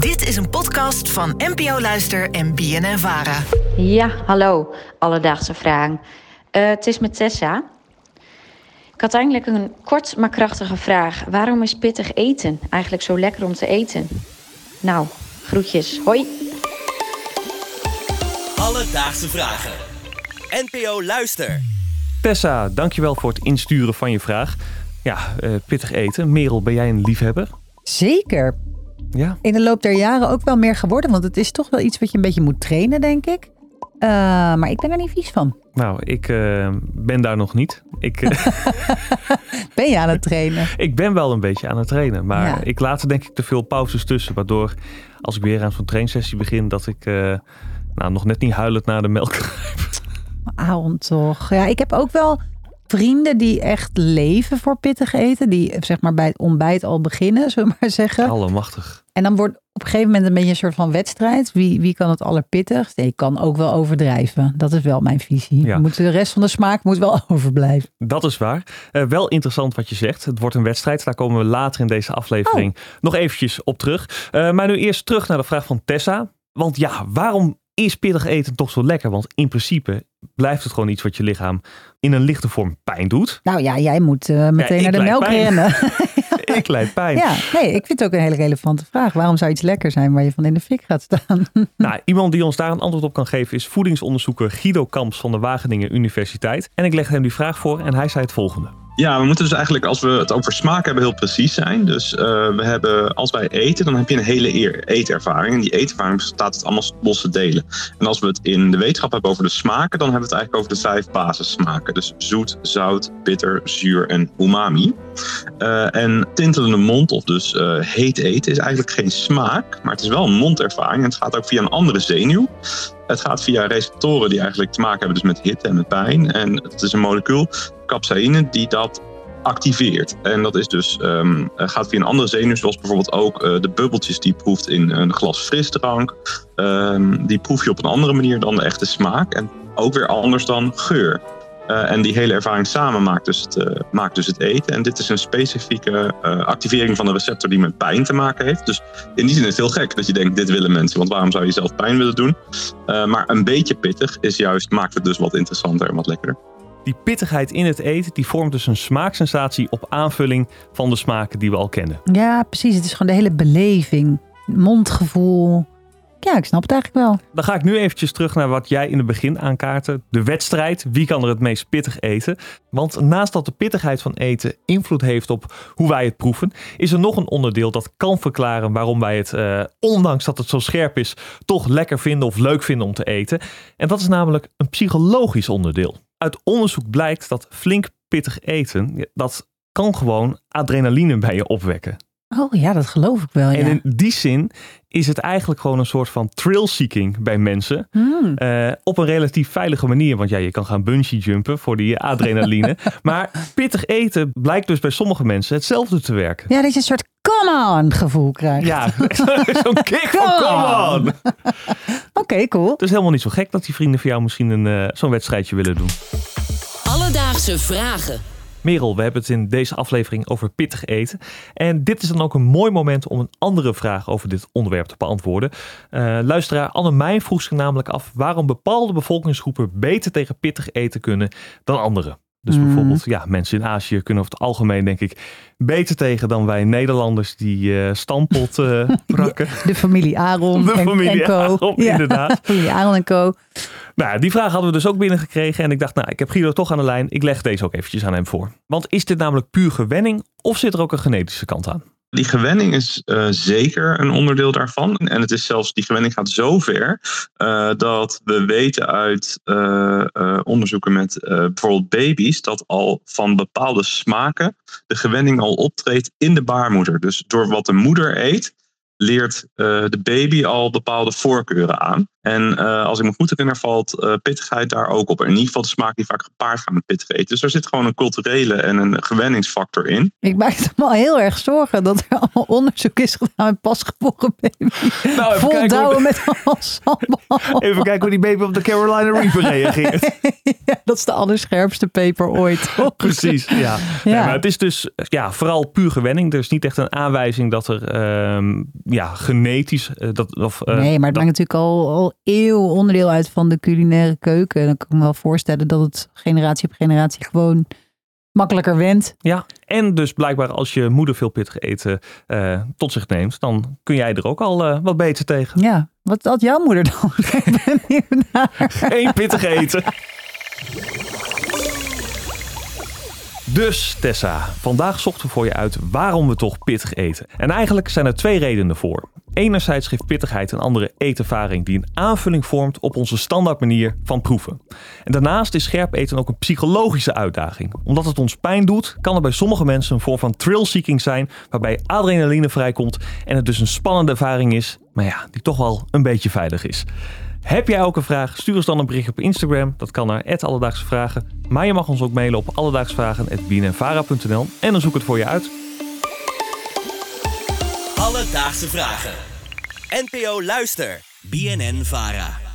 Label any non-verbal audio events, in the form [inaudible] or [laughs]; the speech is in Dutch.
Dit is een podcast van NPO Luister en BNN Vara. Ja, hallo, alledaagse vraag. Eh, het is met Tessa. Ik had eigenlijk een kort maar krachtige vraag. Waarom is pittig eten eigenlijk zo lekker om te eten? Nou, groetjes. Hoi. Alledaagse vragen. NPO Luister. Tessa, dankjewel voor het insturen van je vraag. Ja, eh, pittig eten. Merel, ben jij een liefhebber? Zeker. Ja. In de loop der jaren ook wel meer geworden. Want het is toch wel iets wat je een beetje moet trainen, denk ik. Uh, maar ik ben er niet vies van. Nou, ik uh, ben daar nog niet. Ik, uh, [laughs] ben je aan het trainen? [laughs] ik ben wel een beetje aan het trainen. Maar ja. ik laat er denk ik te veel pauzes tussen. Waardoor als ik weer aan zo'n trainsessie begin... dat ik nou, nog net niet huilend naar de melk [laughs] grijp. Aaron toch. Ja, ik heb ook wel vrienden die echt leven voor pittig eten. Die zeg maar bij het ontbijt al beginnen, [laughs] zullen we maar zeggen. Allemachtig. En dan wordt op een gegeven moment een beetje een soort van wedstrijd. Wie, wie kan het allerpittigst? Ik kan ook wel overdrijven. Dat is wel mijn visie. Ja. Moet de rest van de smaak moet wel [laughs] overblijven. Dat is waar. Uh, wel interessant wat je zegt. Het wordt een wedstrijd. Daar komen we later in deze aflevering oh. nog eventjes op terug. Uh, maar nu eerst terug naar de vraag van Tessa. Want ja, waarom is pittig eten toch zo lekker? Want in principe blijft het gewoon iets wat je lichaam in een lichte vorm pijn doet. Nou ja, jij moet uh, meteen ja, naar de melk pijn. rennen. [laughs] [laughs] ik leid pijn. Ja, nee, ik vind het ook een hele relevante vraag. Waarom zou iets lekker zijn waar je van in de fik gaat staan? [laughs] nou, iemand die ons daar een antwoord op kan geven is voedingsonderzoeker Guido Kamps van de Wageningen Universiteit. En ik leg hem die vraag voor en hij zei het volgende. Ja, we moeten dus eigenlijk, als we het over smaak hebben, heel precies zijn. Dus uh, we hebben, als wij eten, dan heb je een hele eetervaring. En die eetervaring bestaat uit allemaal losse delen. En als we het in de wetenschap hebben over de smaken, dan hebben we het eigenlijk over de vijf basissmaken. Dus zoet, zout, bitter, zuur en umami. Uh, en tintelende mond, of dus uh, heet eten, is eigenlijk geen smaak, maar het is wel een mondervaring. En het gaat ook via een andere zenuw. Het gaat via receptoren die eigenlijk te maken hebben dus met hitte en met pijn. En het is een molecuul, capsaïne, die dat activeert. En dat is dus, um, gaat via een andere zenuw, zoals bijvoorbeeld ook uh, de bubbeltjes die je proeft in een glas frisdrank. Um, die proef je op een andere manier dan de echte smaak. En ook weer anders dan geur. Uh, en die hele ervaring samen maakt dus, het, uh, maakt dus het eten. En dit is een specifieke uh, activering van een receptor die met pijn te maken heeft. Dus in die zin is het heel gek dat je denkt, dit willen mensen. Want waarom zou je zelf pijn willen doen? maar een beetje pittig is juist, maakt het dus wat interessanter en wat lekkerder. Die pittigheid in het eten, die vormt dus een smaaksensatie op aanvulling van de smaken die we al kennen. Ja, precies. Het is gewoon de hele beleving. Mondgevoel, ja, ik snap het eigenlijk wel. Dan ga ik nu eventjes terug naar wat jij in het begin aankaartte. De wedstrijd. Wie kan er het meest pittig eten? Want naast dat de pittigheid van eten invloed heeft op hoe wij het proeven, is er nog een onderdeel dat kan verklaren waarom wij het, uh, ondanks dat het zo scherp is, toch lekker vinden of leuk vinden om te eten. En dat is namelijk een psychologisch onderdeel. Uit onderzoek blijkt dat flink pittig eten, dat kan gewoon adrenaline bij je opwekken. Oh ja, dat geloof ik wel. Ja. En in die zin is het eigenlijk gewoon een soort van thrill-seeking bij mensen. Hmm. Uh, op een relatief veilige manier. Want ja, je kan gaan bungee jumpen voor die adrenaline. [laughs] maar pittig eten blijkt dus bij sommige mensen hetzelfde te werken. Ja, dat je een soort come on gevoel krijgt. Ja, [laughs] zo'n kick van come on. [laughs] Oké, okay, cool. Het is helemaal niet zo gek dat die vrienden voor jou misschien een, uh, zo'n wedstrijdje willen doen. Alledaagse vragen. Merel, we hebben het in deze aflevering over pittig eten. En dit is dan ook een mooi moment om een andere vraag over dit onderwerp te beantwoorden. Uh, luisteraar Anne vroeg zich namelijk af waarom bepaalde bevolkingsgroepen beter tegen pittig eten kunnen dan anderen. Dus Mhm. bijvoorbeeld, ja, mensen in Azië kunnen over het algemeen, denk ik, beter tegen dan wij Nederlanders die eh stampot eh [laughs] brakken. De familie Aaron [laughs] De en, familie en co. Aaron, inderdaad. [laughs] familie Aaron en co. Nou, die vraag hadden we dus ook binnengekregen. En ik dacht, nou, ik heb Guido toch aan de lijn. Ik leg deze ook eventjes aan hem voor. Want is dit namelijk puur gewenning of zit er ook een genetische kant aan? Die gewenning is uh, zeker een onderdeel daarvan. En het is zelfs, die gewenning gaat zo ver uh, dat we weten uit uh, onderzoeken met bijvoorbeeld baby's dat al van bepaalde smaken de gewenning al optreedt in de baarmoeder. Dus door wat de moeder eet, leert de baby al bepaalde voorkeuren aan. En uh, als ik me goed herinner, valt uh, pittigheid daar ook op. In ieder geval de smaak die vaak gepaard gaat met pittig eten. Dus er zit gewoon een culturele en een gewenningsfactor in. Ik maak het me al heel erg zorgen dat er allemaal onderzoek is gedaan met pasgeboren baby. Nou, even Vol kijken hoe- douwen met allemaal sambal. Even kijken hoe die baby op de Carolina Reaper reageert. [laughs] ja, dat is de allerscherpste peper ooit. toch? Precies, ja. Ja. Nee, maar het is dus ja, vooral puur gewenning. Er is niet echt een aanwijzing dat er ehm, ja, genetisch. dat, of, nee, maar het maakt natuurlijk al, al eeuw onderdeel uit van de culinaire keuken. Dan kan ik me wel voorstellen dat het generatie op generatie gewoon makkelijker went. Ja, en dus blijkbaar als je moeder veel pittig eten uh, tot zich neemt, dan kun jij er ook al uh, wat beter tegen. Ja, wat had jouw moeder dan? [laughs] ik ben Geen pittig eten. Dus Tessa, vandaag zochten we voor je uit waarom we toch pittig eten. En eigenlijk zijn er twee redenen voor. Enerzijds geeft pittigheid een andere eetervaring die een aanvulling vormt op onze standaard manier van proeven. En daarnaast is scherp eten ook een psychologische uitdaging. Omdat het ons pijn doet, kan er bij sommige mensen een vorm van thrill-seeking zijn, waarbij adrenaline vrijkomt en het dus een spannende ervaring is, maar ja, die toch wel een beetje veilig is. Heb jij ook een vraag? Stuur ons dan een bericht op Instagram. Dat kan naar Alledaagse Vragen. Maar je mag ons ook mailen op alledaagsvragen.bnnvara.nl en dan zoek het voor je uit. Alledaagse Vragen. NPO Luister. BNN Vara.